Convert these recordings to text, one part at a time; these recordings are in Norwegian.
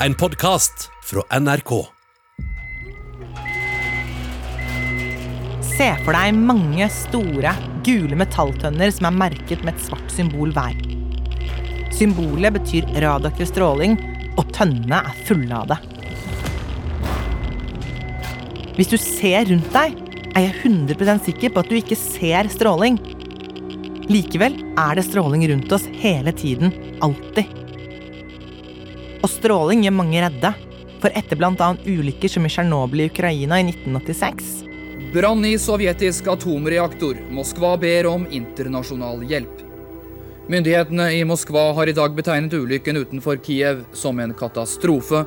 En podkast fra NRK. Se for deg mange store, gule metalltønner som er merket med et svart symbol hver. Symbolet betyr radioaktiv stråling, og tønnene er fulle av det. Hvis du ser rundt deg, er jeg 100% sikker på at du ikke ser stråling. Likevel er det stråling rundt oss hele tiden. Alltid. Og stråling gjør mange redde. For etter bl.a. ulykker som i Tsjernobyl i Ukraina i 1986 Brann i sovjetisk atomreaktor. Moskva ber om internasjonal hjelp. Myndighetene i Moskva har i dag betegnet ulykken utenfor Kiev som en katastrofe.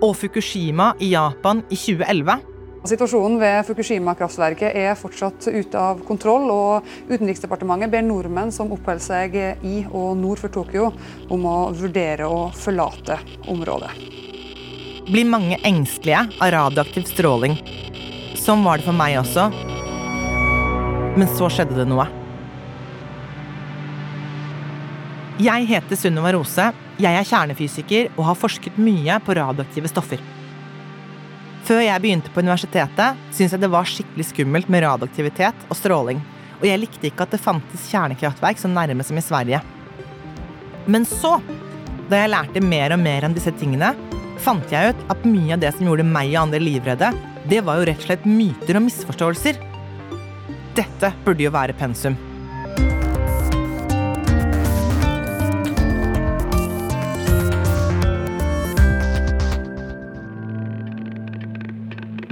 Og Fukushima i Japan i 2011 Situasjonen ved Fukushima-kraftverket er fortsatt ute av kontroll, og Utenriksdepartementet ber nordmenn som oppholder seg i og nord for Tokyo, om å vurdere å forlate området. blir mange engstelige av radioaktiv stråling. Sånn var det for meg også. Men så skjedde det noe. Jeg heter Sunniva Rose. Jeg er kjernefysiker og har forsket mye på radioaktive stoffer. Før jeg begynte på universitetet, syntes jeg det var skikkelig skummelt med radioaktivitet og stråling. Og jeg likte ikke at det fantes kjernekraftverk så nærme som i Sverige. Men så, da jeg lærte mer og mer om disse tingene, fant jeg ut at mye av det som gjorde meg og andre livredde, det var jo rett og slett myter og misforståelser. Dette burde jo være pensum.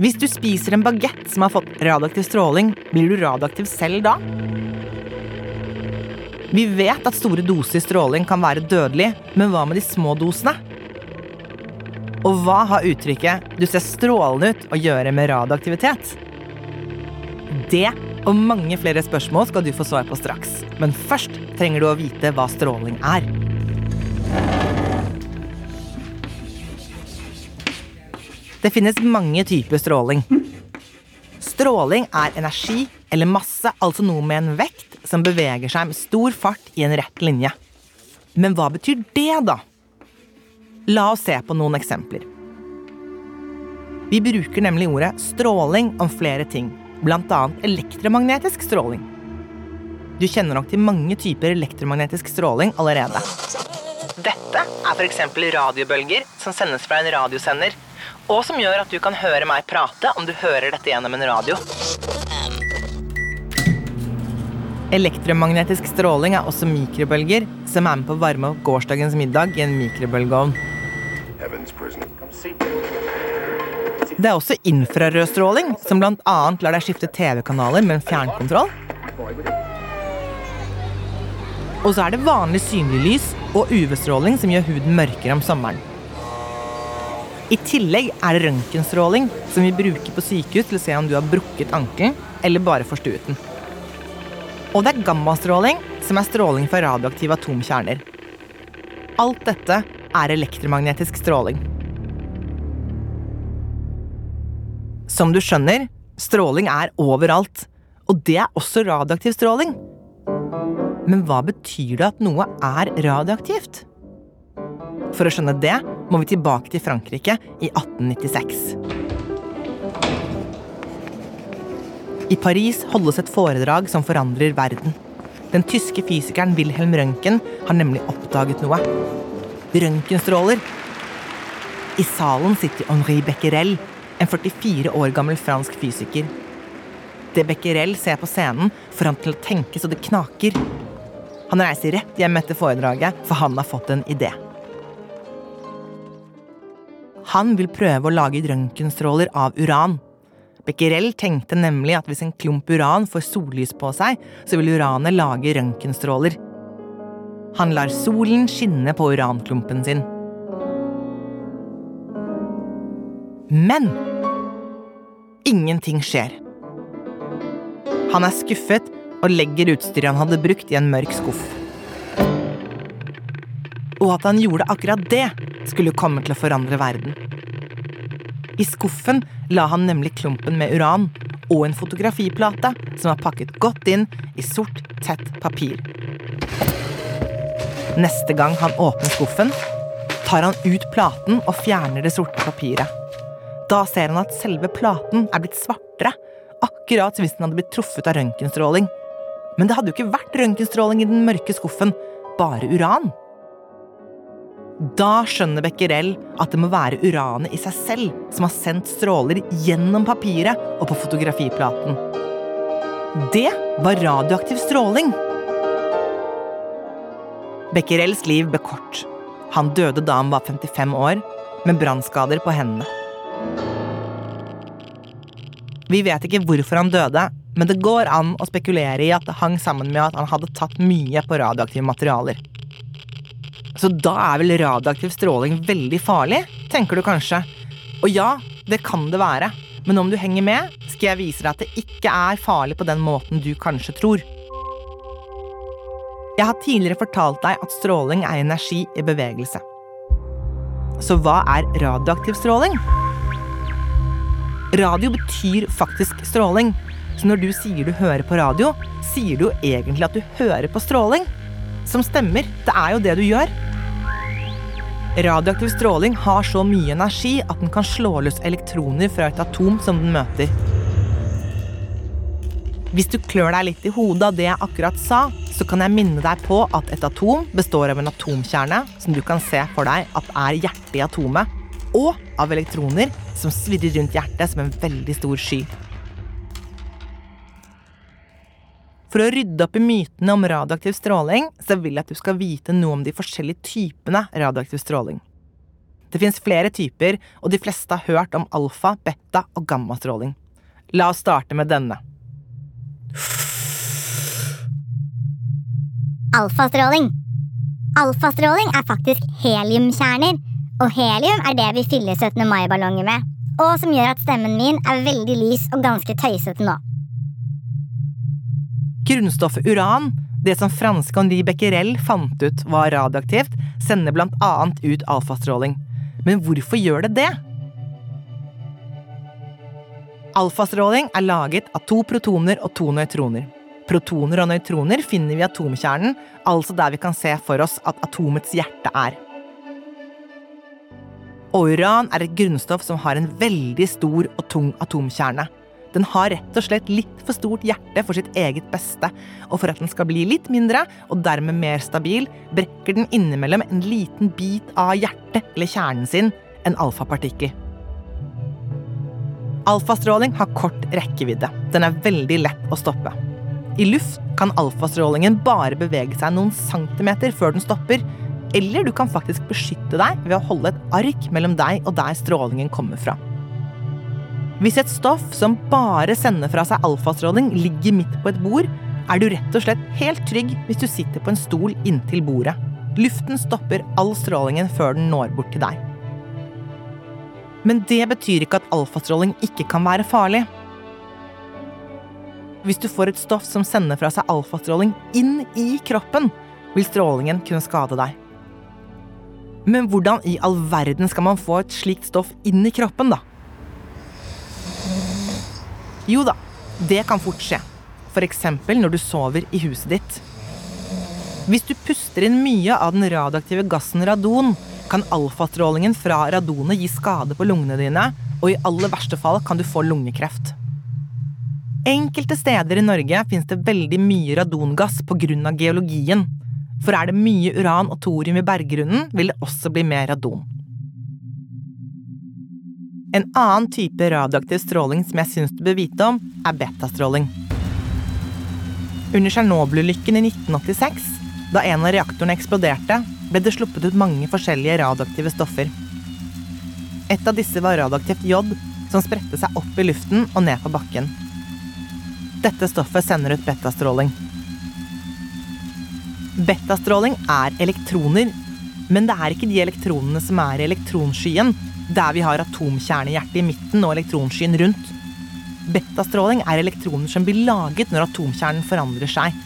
Hvis du spiser en bagett som har fått radioaktiv stråling, blir du radioaktiv selv da? Vi vet at store doser stråling kan være dødelig, men hva med de små dosene? Og hva har uttrykket 'du ser strålende ut' å gjøre med radioaktivitet? Det og mange flere spørsmål skal du få svar på straks. Men først trenger du å vite hva stråling er. Det finnes mange typer stråling. Stråling er energi eller masse, altså noe med en vekt som beveger seg med stor fart i en rett linje. Men hva betyr det, da? La oss se på noen eksempler. Vi bruker nemlig ordet stråling om flere ting, bl.a. elektromagnetisk stråling. Du kjenner nok til mange typer elektromagnetisk stråling allerede. Dette er f.eks. radiobølger som sendes fra en radiosender, og som gjør at du kan høre meg prate om du hører dette gjennom en radio. Elektromagnetisk stråling er også mikrobølger, som er med på å varme opp gårsdagens middag i en mikrobølgeovn. Det er også infrarød stråling, som bl.a. lar deg skifte TV-kanaler med en fjernkontroll. Og så er det vanlig synlig lys og UV-stråling som gjør huden mørkere om sommeren. I tillegg er det røntgenstråling, som vi bruker på sykehus til å se om du har brukket ankelen eller bare forstuet den. Og det er gammastråling, som er stråling fra radioaktive atomkjerner. Alt dette er elektromagnetisk stråling. Som du skjønner, stråling er overalt. Og det er også radioaktiv stråling. Men hva betyr det at noe er radioaktivt? For å skjønne det må vi tilbake til Frankrike i 1896. I Paris holdes et foredrag som forandrer verden. Den tyske fysikeren Wilhelm Røntgen har nemlig oppdaget noe. Røntgenstråler. I salen sitter Henri Becquerel, en 44 år gammel fransk fysiker. Det Becquerel ser på scenen, får han til å tenke så det knaker. Han reiser rett hjem etter foredraget, for han har fått en idé. Han vil prøve å lage røntgenstråler av uran. Becquerel tenkte nemlig at hvis en klump uran får sollys på seg, så vil uranet lage røntgenstråler. Han lar solen skinne på uranklumpen sin. Men ingenting skjer. Han er skuffet og legger utstyret han hadde brukt, i en mørk skuff. Og at han gjorde akkurat det, skulle komme til å forandre verden. I skuffen la han nemlig klumpen med uran og en fotografiplate som var pakket godt inn i sort, tett papir. Neste gang han åpner skuffen, tar han ut platen og fjerner det sorte papiret. Da ser han at selve platen er blitt svartere, akkurat som hvis den hadde blitt truffet av røntgenstråling. Men det hadde jo ikke vært røntgenstråling i den mørke skuffen, bare uran. Da skjønner Becquerel at det må være uranet i seg selv som har sendt stråler gjennom papiret og på fotografiplaten. Det var radioaktiv stråling. Becquerels liv ble kort. Han døde da han var 55 år, med brannskader på hendene. Vi vet ikke hvorfor han døde, men det går an å spekulere i at det hang sammen med at han hadde tatt mye på radioaktive materialer. Så da er vel radioaktiv stråling veldig farlig, tenker du kanskje. Og ja, det kan det være, men om du henger med, skal jeg vise deg at det ikke er farlig på den måten du kanskje tror. Jeg har tidligere fortalt deg at stråling er energi i bevegelse. Så hva er radioaktiv stråling? Radio betyr faktisk stråling, så når du sier du hører på radio, sier du jo egentlig at du hører på stråling. Som stemmer, det er jo det du gjør. Radioaktiv stråling har så mye energi at den kan slå løs elektroner fra et atom som den møter. Hvis du klør deg litt i hodet av det jeg akkurat sa, så kan jeg minne deg på at et atom består av en atomkjerne, som du kan se for deg at er hjertet i atomet, og av elektroner som svirrer rundt hjertet som en veldig stor sky. For å rydde opp i mytene om radioaktiv stråling, så vil jeg at du skal vite noe om de forskjellige typene radioaktiv stråling. Det fins flere typer, og de fleste har hørt om alfa, beta og gammastråling. La oss starte med denne. Alfastråling. Alfastråling er faktisk heliumkjerner, og helium er det vi fyller 17. mai-ballonger med, og som gjør at stemmen min er veldig lys og ganske tøysete nå. Grunnstoffet uran, det som franske Henri Becquerel fant ut var radioaktivt, sender annet ut alfastråling. Men hvorfor gjør det det? Alfastråling er laget av to protoner og to nøytroner. Protoner og nøytroner finner vi i atomkjernen, altså der vi kan se for oss at atomets hjerte er. Og uran er et grunnstoff som har en veldig stor og tung atomkjerne. Den har rett og slett litt for stort hjerte for sitt eget beste, og for at den skal bli litt mindre, og dermed mer stabil, brekker den innimellom en liten bit av hjertet eller kjernen sin, en alfapartikkel. Alfastråling har kort rekkevidde. Den er veldig lett å stoppe. I luft kan alfastrålingen bare bevege seg noen centimeter før den stopper, eller du kan faktisk beskytte deg ved å holde et ark mellom deg og der strålingen kommer fra. Hvis et stoff som bare sender fra seg alfastråling, ligger midt på et bord, er du rett og slett helt trygg hvis du sitter på en stol inntil bordet. Luften stopper all strålingen før den når bort til deg. Men det betyr ikke at alfastråling ikke kan være farlig. Hvis du får et stoff som sender fra seg alfastråling inn i kroppen, vil strålingen kunne skade deg. Men hvordan i all verden skal man få et slikt stoff inn i kroppen, da? Jo da, det kan fort skje. F.eks. når du sover i huset ditt. Hvis du puster inn mye av den radioaktive gassen radon, kan alfastrålingen fra radonet gi skade på lungene dine, og i aller verste fall kan du få lungekreft. Enkelte steder i Norge finnes det veldig mye radongass pga. geologien. For er det mye uran og thorium i berggrunnen, vil det også bli mer radon. En annen type radioaktiv stråling som jeg syns du bør vite om, er betastråling. Under Tsjernobyl-ulykken i 1986, da en av reaktorene eksploderte, ble det sluppet ut mange forskjellige radioaktive stoffer. Et av disse var radioaktivt jod, som spredte seg opp i luften og ned på bakken. Dette stoffet sender ut betastråling. Betastråling er elektroner, men det er ikke de elektronene som er i elektronskyen, der vi har atomkjernehjertet i midten og elektronskyen rundt. Betastråling er elektroner som blir laget når atomkjernen forandrer seg.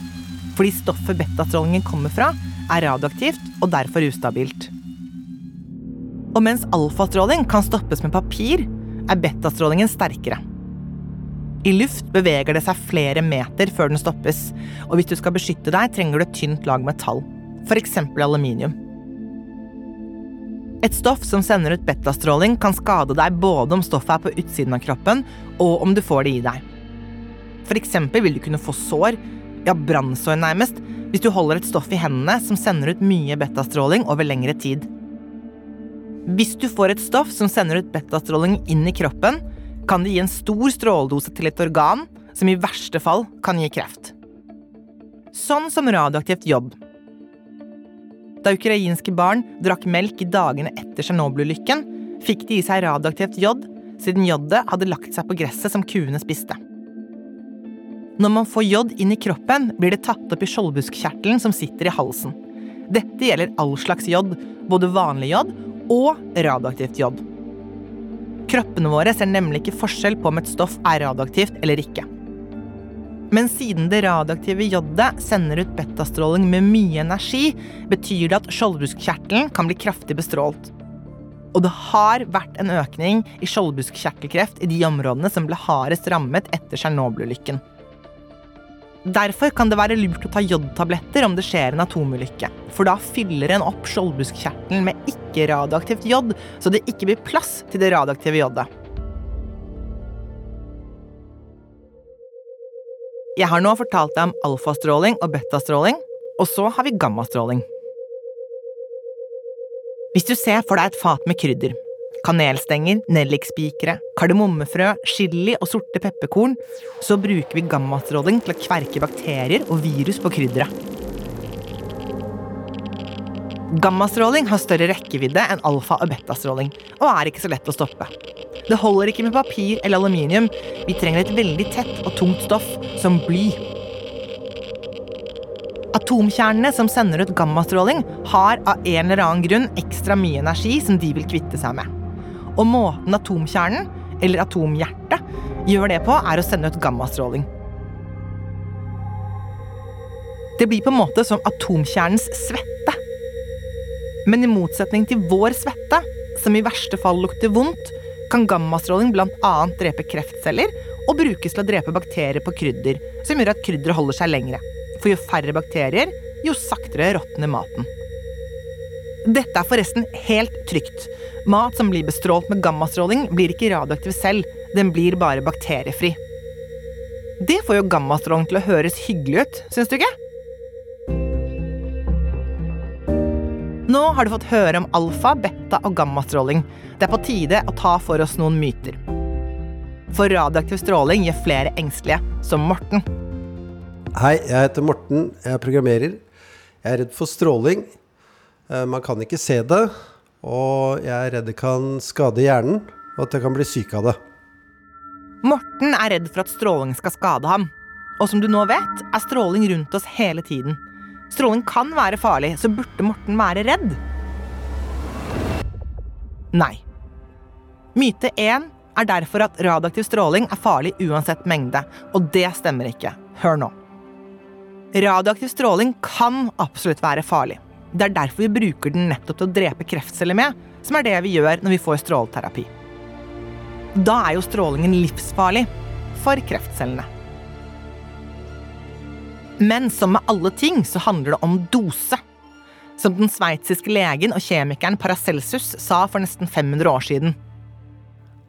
Fordi stoffet betastrålingen kommer fra, er radioaktivt og derfor ustabilt. Og mens alfastråling kan stoppes med papir, er betastrålingen sterkere. I luft beveger det seg flere meter før den stoppes, og hvis du skal beskytte deg, trenger du et tynt lag metall, f.eks. aluminium. Et stoff som sender ut betastråling, kan skade deg både om stoffet er på utsiden av kroppen, og om du får det i deg. Eksempel vil du kunne få sår, ja, brannsår nærmest, hvis du holder et stoff i hendene som sender ut mye betastråling over lengre tid. Hvis du får et stoff som sender ut betastråling inn i kroppen, kan det gi en stor stråledose til et organ, som i verste fall kan gi kreft. Sånn som radioaktivt jod. Da ukrainske barn drakk melk i dagene etter Tsjernobyl-ulykken, fikk de i seg radioaktivt jod, siden jodet hadde lagt seg på gresset som kuene spiste. Når man får jod inn i kroppen, blir det tatt opp i skjoldbuskkjertelen som sitter i halsen. Dette gjelder all slags jod, både vanlig jod og radioaktivt jod. Kroppene våre ser nemlig ikke forskjell på om et stoff er radioaktivt eller ikke. Men siden det radioaktive jodet sender ut betastråling med mye energi, betyr det at skjoldbruskkjertelen kan bli kraftig bestrålt. Og det har vært en økning i skjoldbruskkjertelkreft i de områdene som ble hardest rammet etter Tsjernobyl-ulykken. Derfor kan det være lurt å ta jodtabletter om det skjer en atomulykke. For da fyller en opp skjoldbruskkjertelen med ikke-radioaktivt jod, så det ikke blir plass til det radioaktive jodet. Jeg har nå fortalt deg om alfastråling og betastråling, og så har vi gammastråling. Hvis du ser for deg et fat med krydder, kanelstenger, nellikspikere, kardemommefrø, chili og sorte pepperkorn, så bruker vi gammastråling til å kverke bakterier og virus på krydderet. Gammastråling har større rekkevidde enn alfa- og betastråling, og er ikke så lett å stoppe. Det holder ikke med papir eller aluminium, vi trenger et veldig tett og tungt stoff, som bly. Atomkjernene som sender ut gammastråling, har av en eller annen grunn ekstra mye energi som de vil kvitte seg med. Og måten atomkjernen, eller atomhjertet, gjør det på, er å sende ut gammastråling. Det blir på en måte som atomkjernens svette. Men i motsetning til vår svette, som i verste fall lukter vondt, kan gammastråling bl.a. drepe kreftceller og brukes til å drepe bakterier på krydder, som gjør at krydderet holder seg lengre. For jo færre bakterier, jo saktere råtner maten. Dette er forresten helt trygt. Mat som blir bestrålt med gammastråling, blir ikke radioaktiv selv, den blir bare bakteriefri. Det får jo gammastråling til å høres hyggelig ut, syns du ikke? Nå har du fått høre om alfa, beta og gammastråling. Det er på tide å ta for oss noen myter. For radioaktiv stråling gjør flere engstelige, som Morten. Hei, jeg heter Morten. Jeg er programmerer. Jeg er redd for stråling. Eh, Man kan ikke se det. Og jeg er redd det kan skade hjernen, og at jeg kan bli syk av det. Morten er redd for at stråling skal skade ham. Og som du nå vet, er stråling rundt oss hele tiden. Stråling kan være farlig, så burde Morten være redd? Nei. Myte 1 er derfor at radioaktiv stråling er farlig uansett mengde, og det stemmer ikke. Hør nå. Radioaktiv stråling kan absolutt være farlig. Det er derfor vi bruker den nettopp til å drepe kreftceller med, som er det vi gjør når vi får stråleterapi. Da er jo strålingen livsfarlig for kreftcellene. Men som med alle ting så handler det om dose. Som den sveitsiske legen og kjemikeren Paracelsus sa for nesten 500 år siden.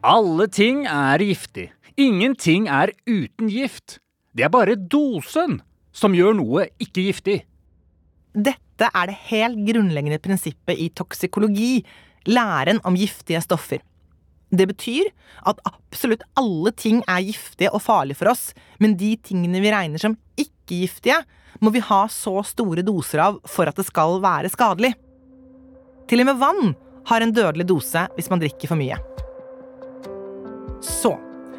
Alle ting er giftig. Ingenting er uten gift. Det er bare dosen som gjør noe ikke giftig. Dette er det helt grunnleggende prinsippet i toksikologi, læren om giftige stoffer. Det betyr at absolutt alle ting er giftige og farlige for oss, men de tingene vi regner som ikke-giftige, må vi ha så store doser av for at det skal være skadelig. Til og med vann har en dødelig dose hvis man drikker for mye. Så,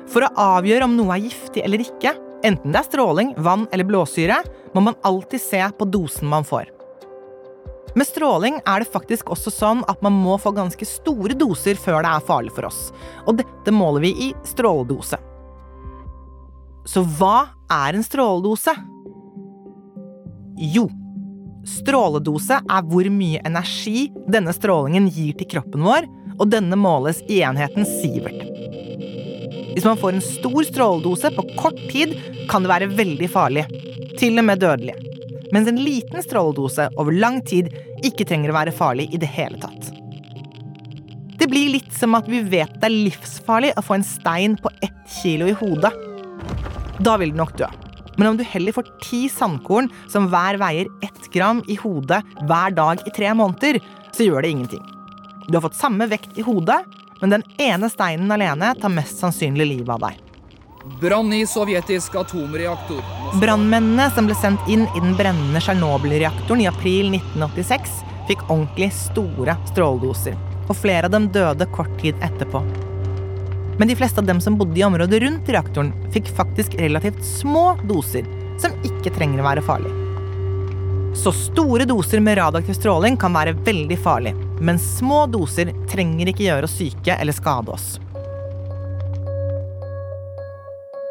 for å avgjøre om noe er giftig eller ikke, enten det er stråling, vann eller blåsyre, må man alltid se på dosen man får. Med stråling er det faktisk også sånn at man må få ganske store doser før det er farlig for oss, og dette måler vi i stråledose. Så hva er en stråledose? Jo, stråledose er hvor mye energi denne strålingen gir til kroppen vår, og denne måles i enheten sivert. Hvis man får en stor stråledose på kort tid, kan det være veldig farlig, til og med dødelig. Mens en liten stråledose over lang tid ikke trenger å være farlig i det hele tatt. Det blir litt som at vi vet det er livsfarlig å få en stein på ett kilo i hodet. Da vil du nok dø. Men om du heller får ti sandkorn som hver veier ett gram i hodet hver dag i tre måneder, så gjør det ingenting. Du har fått samme vekt i hodet, men den ene steinen alene tar mest sannsynlig livet av deg. Brann i sovjetisk atomreaktor. Brannmennene som ble sendt inn i den brennende Tsjernobyl-reaktoren i april 1986, fikk ordentlig store stråledoser. Og flere av dem døde kort tid etterpå. Men de fleste av dem som bodde i området rundt reaktoren, fikk faktisk relativt små doser, som ikke trenger å være farlig. Så store doser med radioaktiv stråling kan være veldig farlig, men små doser trenger ikke gjøre oss syke eller skade oss.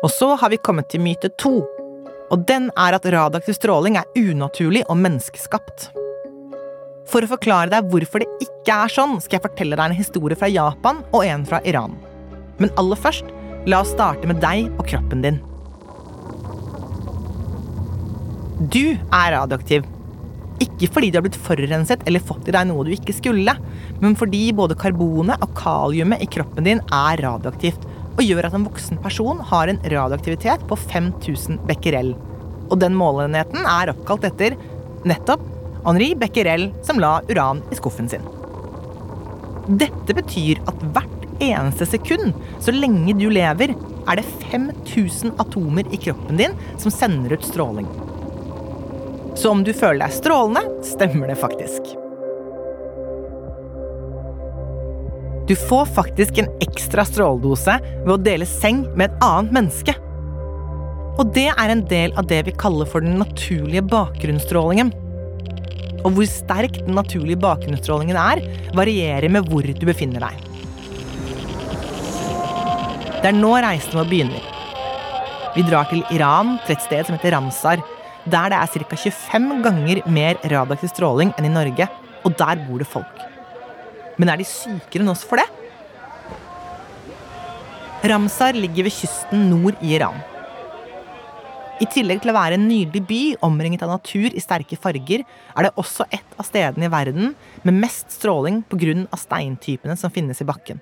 Og så har vi kommet til myte to. Og den er at radioaktiv stråling er unaturlig og menneskeskapt. For å forklare deg hvorfor det ikke er sånn, skal jeg fortelle deg en historie fra Japan og en fra Iran. Men aller først, la oss starte med deg og kroppen din. Du er radioaktiv. Ikke fordi du har blitt forurenset eller fått i deg noe du ikke skulle, men fordi både karbonet og kaliumet i kroppen din er radioaktivt og gjør at en voksen person har en radioaktivitet på 5000 becquerel. Og den måleenheten er oppkalt etter nettopp Henri Becquerel, som la uran i skuffen sin. Dette betyr at hvert eneste sekund, så lenge du lever, er det 5000 atomer i kroppen din som sender ut stråling. Så om du føler deg strålende, stemmer det faktisk. Du får faktisk en ekstra stråledose ved å dele seng med et annet menneske. Og det er en del av det vi kaller for den naturlige bakgrunnsstrålingen. Og hvor sterk den naturlige bakgrunnsstrålingen er, varierer med hvor du befinner deg. Det er nå reisen vår begynner. Vi drar til Iran, til et sted som heter Ramsar, der det er ca. 25 ganger mer radioaktiv stråling enn i Norge, og der bor det folk. Men er de sykere enn oss for det? Ramsar ligger ved kysten nord i Iran. I tillegg til å være en nydelig by omringet av natur i sterke farger, er det også et av stedene i verden med mest stråling pga. steintypene som finnes i bakken.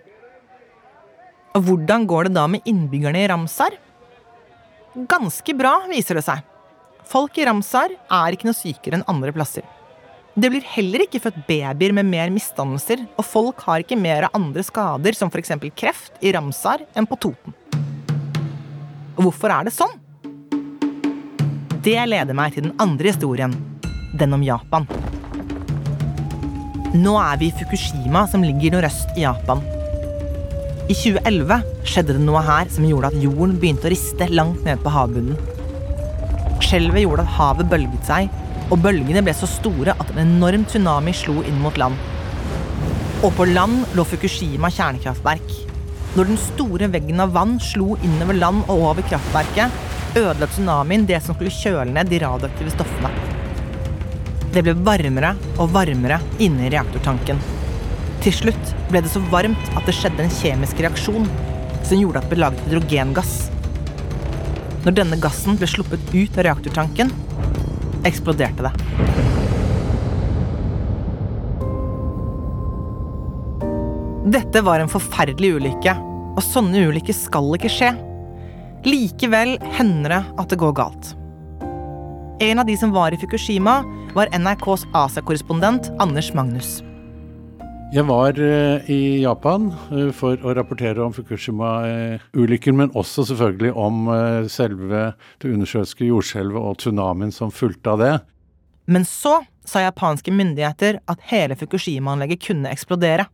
Og hvordan går det da med innbyggerne i Ramsar? Ganske bra, viser det seg. Folk i Ramsar er ikke noe sykere enn andre plasser. Det blir heller ikke født babyer med mer misdannelser, og folk har ikke mer av andre skader, som f.eks. kreft, i Ramsar enn på Toten. Og hvorfor er det sånn? Det leder meg til den andre historien, den om Japan. Nå er vi i Fukushima, som ligger nordøst i Japan. I 2011 skjedde det noe her som gjorde at jorden begynte å riste langt ned på havbunnen. Skjelvet gjorde at havet bølget seg, og bølgene ble så store at en enorm tsunami slo inn mot land. Og på land lå Fukushima kjernekraftverk. Når den store veggen av vann slo innover land og over kraftverket, ødela tsunamien det som skulle kjøle ned de radioaktive stoffene. Det ble varmere og varmere inne i reaktortanken. Til slutt ble det så varmt at det skjedde en kjemisk reaksjon som gjorde at det ble laget hydrogengass. Når denne gassen ble sluppet ut av reaktortanken, eksploderte det. Dette var en forferdelig ulykke, og sånne ulykker skal ikke skje. Likevel hender det at det går galt. En av de som var i Fukushima, var NRKs Asia-korrespondent Anders Magnus. Jeg var uh, i Japan uh, for å rapportere om Fukushima-ulykken, men også selvfølgelig om uh, selve det undersjøiske jordskjelvet og tsunamien som fulgte av det. Men så sa japanske myndigheter at hele Fukushima-anlegget kunne eksplodere.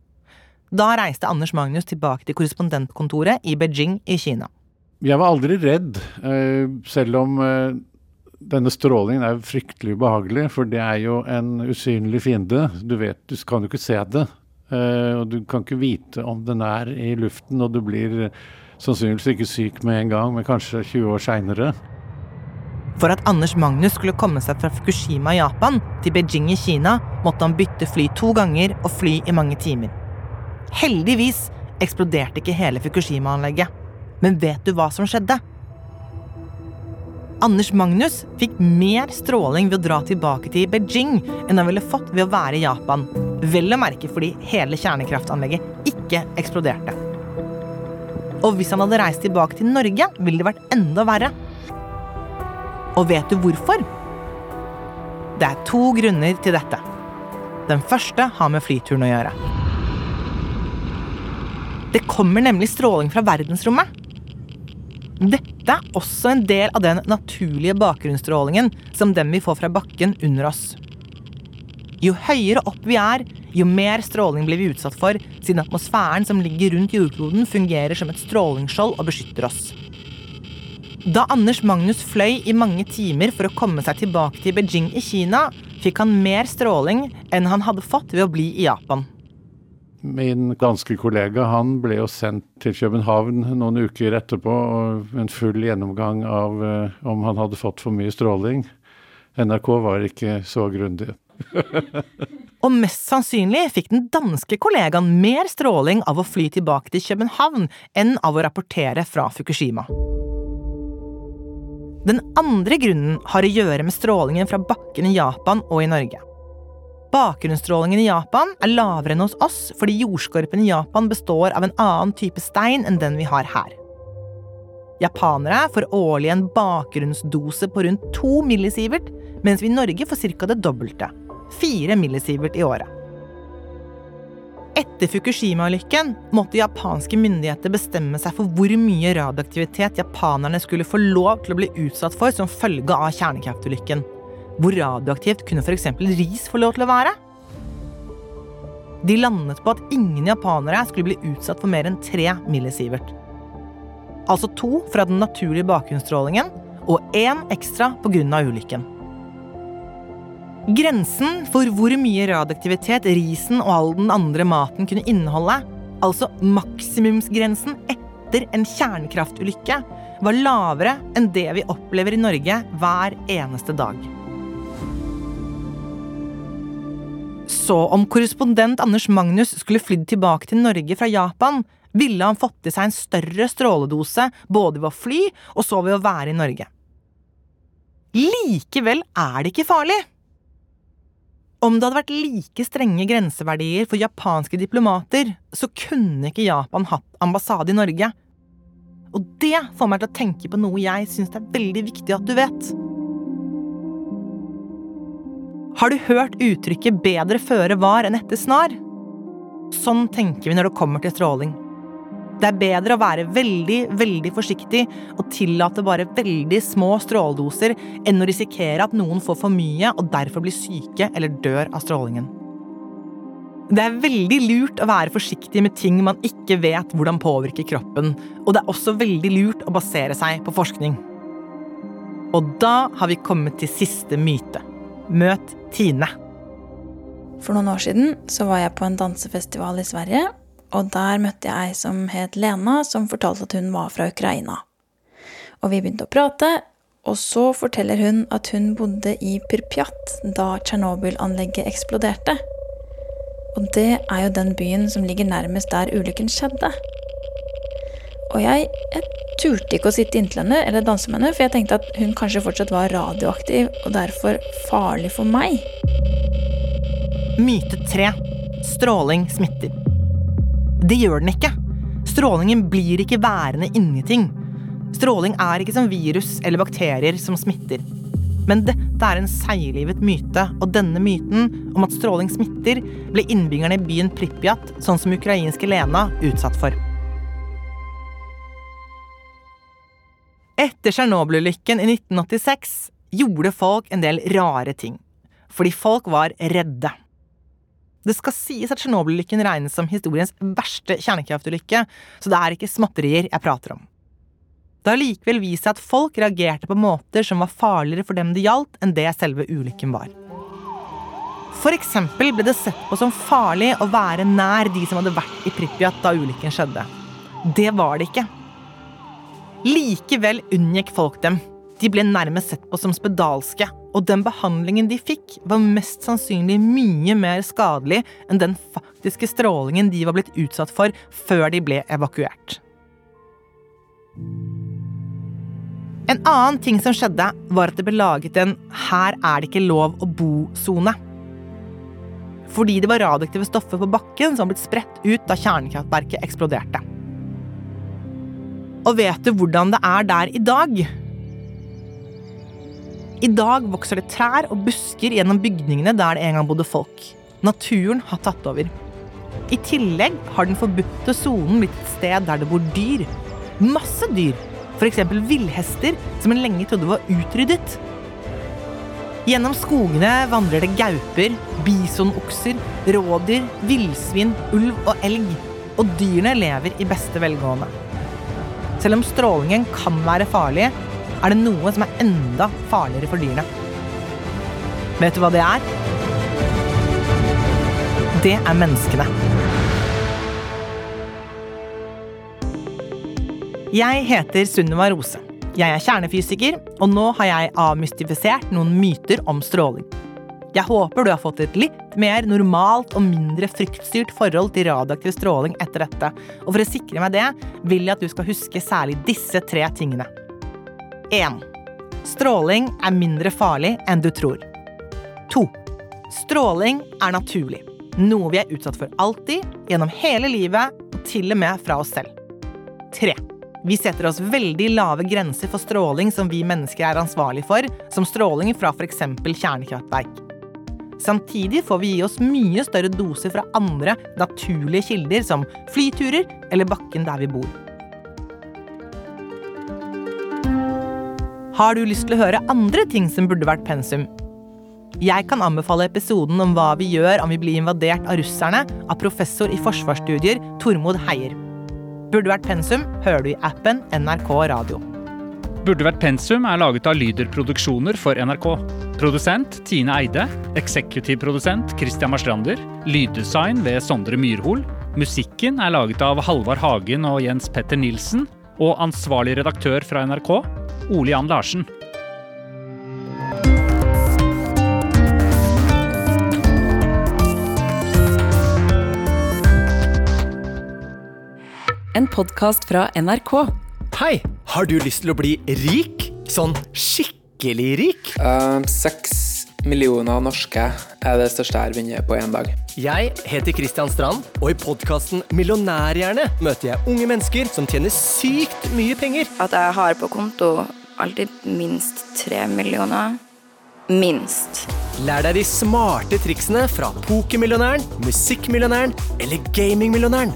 Da reiste Anders Magnus tilbake til korrespondentkontoret i Beijing i Kina. Jeg var aldri redd, selv om denne strålingen er fryktelig ubehagelig, for det er jo en usynlig fiende. Du vet, du kan jo ikke se det. Uh, og du kan ikke vite om den er i luften, og du blir sannsynligvis ikke syk med en gang, men kanskje 20 år seinere. For at Anders Magnus skulle komme seg fra Fukushima i Japan til Beijing i Kina, måtte han bytte fly to ganger og fly i mange timer. Heldigvis eksploderte ikke hele Fukushima-anlegget. Men vet du hva som skjedde? Anders Magnus fikk mer stråling ved å dra tilbake til Beijing enn han ville fått ved å være i Japan. Vel å merke fordi hele kjernekraftanlegget ikke eksploderte. Og hvis han hadde reist tilbake til Norge, ville det vært enda verre. Og vet du hvorfor? Det er to grunner til dette. Den første har med flyturen å gjøre. Det kommer nemlig stråling fra verdensrommet. Dette er også en del av den naturlige bakgrunnsstrålingen som den vi får fra bakken under oss. Jo høyere opp vi er, jo mer stråling blir vi utsatt for, siden atmosfæren som ligger rundt jordkloden, fungerer som et strålingsskjold og beskytter oss. Da Anders Magnus fløy i mange timer for å komme seg tilbake til Beijing i Kina, fikk han mer stråling enn han hadde fått ved å bli i Japan. Min danske kollega han ble jo sendt til København noen uker etterpå og en full gjennomgang av uh, om han hadde fått for mye stråling. NRK var ikke så grundig. og mest sannsynlig fikk den danske kollegaen mer stråling av å fly tilbake til København enn av å rapportere fra Fukushima. Den andre grunnen har å gjøre med strålingen fra bakken i Japan og i Norge. Bakgrunnsstrålingen i Japan er lavere enn hos oss fordi jordskorpen i Japan består av en annen type stein enn den vi har her. Japanere får årlig en bakgrunnsdose på rundt 2 millisievert, mens vi i Norge får ca. det dobbelte. 4 millisievert i året. Etter Fukushima-ulykken måtte japanske myndigheter bestemme seg for hvor mye radioaktivitet japanerne skulle få lov til å bli utsatt for som følge av kjernekraftulykken. Hvor radioaktivt kunne f.eks. ris få lov til å være? De landet på at ingen japanere skulle bli utsatt for mer enn 3 millisievert. Altså to fra den naturlige bakgrunnsstrålingen og én ekstra pga. ulykken. Grensen for hvor mye radioaktivitet risen og all den andre maten kunne inneholde, altså maksimumsgrensen etter en kjernekraftulykke, var lavere enn det vi opplever i Norge hver eneste dag. Så om korrespondent Anders Magnus skulle flydd tilbake til Norge fra Japan, ville han fått i seg en større stråledose både ved å fly og så ved å være i Norge. Likevel er det ikke farlig. Om det hadde vært like strenge grenseverdier for japanske diplomater, så kunne ikke Japan hatt ambassade i Norge. Og det får meg til å tenke på noe jeg syns det er veldig viktig at du vet. Har du hørt uttrykket 'bedre føre var enn etter snar'? Sånn tenker vi når det kommer til stråling. Det er bedre å være veldig, veldig forsiktig og tillate bare veldig små stråledoser enn å risikere at noen får for mye og derfor blir syke eller dør av strålingen. Det er veldig lurt å være forsiktig med ting man ikke vet hvordan påvirker kroppen, og det er også veldig lurt å basere seg på forskning. Og da har vi kommet til siste myte. Møt Tine. For noen år siden så var jeg på en dansefestival i Sverige, og der møtte jeg ei som het Lena, som fortalte at hun var fra Ukraina. Og vi begynte å prate, og så forteller hun at hun bodde i Pyrpjat da Tsjernobyl-anlegget eksploderte. Og det er jo den byen som ligger nærmest der ulykken skjedde. Og jeg, jeg turte ikke å sitte inntil henne eller danse med henne, for jeg tenkte at hun kanskje fortsatt var radioaktiv og derfor farlig for meg. Myte tre. Stråling smitter. Det gjør den ikke. Strålingen blir ikke værende inni ting. Stråling er ikke som virus eller bakterier som smitter. Men dette er en seiglivet myte, og denne myten om at stråling smitter, ble innbyggerne i byen Pripjat, sånn som ukrainske Lena, utsatt for. Etter Tsjernobyl-ulykken i 1986 gjorde folk en del rare ting. Fordi folk var redde. Det skal sies at Tsjernobyl-ulykken regnes som historiens verste kjernekraftulykke, så det er ikke småtterier jeg prater om. Det har likevel vist seg at folk reagerte på måter som var farligere for dem det gjaldt, enn det selve ulykken var. Eksempel ble det sett på som farlig å være nær de som hadde vært i Pripyat da ulykken skjedde. Det var det ikke. Likevel unngikk folk dem. De ble nærmest sett på som spedalske, og den behandlingen de fikk, var mest sannsynlig mye mer skadelig enn den faktiske strålingen de var blitt utsatt for før de ble evakuert. En annen ting som skjedde, var at det ble laget en 'her er det ikke lov å bo'-sone. Fordi det var radioaktive stoffer på bakken som var blitt spredt ut da kjernekraftverket eksploderte. Og vet du hvordan det er der i dag? I dag vokser det trær og busker gjennom bygningene der det en gang bodde folk. Naturen har tatt over. I tillegg har den forbudte sonen blitt et sted der det bor dyr. Masse dyr. F.eks. villhester, som en lenge trodde var utryddet. Gjennom skogene vandrer det gauper, bisonokser, rådyr, villsvin, ulv og elg. Og dyrene lever i beste velgående. Selv om strålingen kan være farlig, er det noe som er enda farligere for dyrene. Vet du hva det er? Det er menneskene. Jeg heter Sunniva Rose. Jeg er kjernefysiker, og nå har jeg avmystifisert noen myter om stråling. Jeg håper du har fått et litt mer normalt og mindre fryktstyrt forhold til radioaktiv stråling etter dette, og for å sikre meg det, vil jeg at du skal huske særlig disse tre tingene. 1. Stråling er mindre farlig enn du tror. 2. Stråling er naturlig. Noe vi er utsatt for alltid, gjennom hele livet og til og med fra oss selv. 3. Vi setter oss veldig lave grenser for stråling som vi mennesker er ansvarlig for, som stråling fra f.eks. kjernekraftverk. Samtidig får vi gi oss mye større doser fra andre naturlige kilder, som flyturer eller bakken der vi bor. Har du lyst til å høre andre ting som burde vært pensum? Jeg kan anbefale episoden om hva vi gjør om vi blir invadert av russerne, av professor i forsvarsstudier Tormod Heier. Burde vært pensum hører du i appen NRK Radio. Burde vært pensum er laget av Lyder Produksjoner for NRK. Produsent Tine Eide. Eksekutivprodusent Christian Marstrander. Lyddesign ved Sondre Myrhol. Musikken er laget av Halvard Hagen og Jens Petter Nilsen. Og ansvarlig redaktør fra NRK, Ole Jan Larsen. En podkast fra NRK. Hei! Har du lyst til å bli rik? Sånn skikkelig rik? Seks millioner norske er det største jeg har vunnet på én dag. Jeg heter Kristian Strand, og i podkasten Millionærhjerne møter jeg unge mennesker som tjener sykt mye penger. At jeg har på konto alltid minst tre millioner. Minst. Lær deg de smarte triksene fra pokermillionæren, musikkmillionæren eller gamingmillionæren.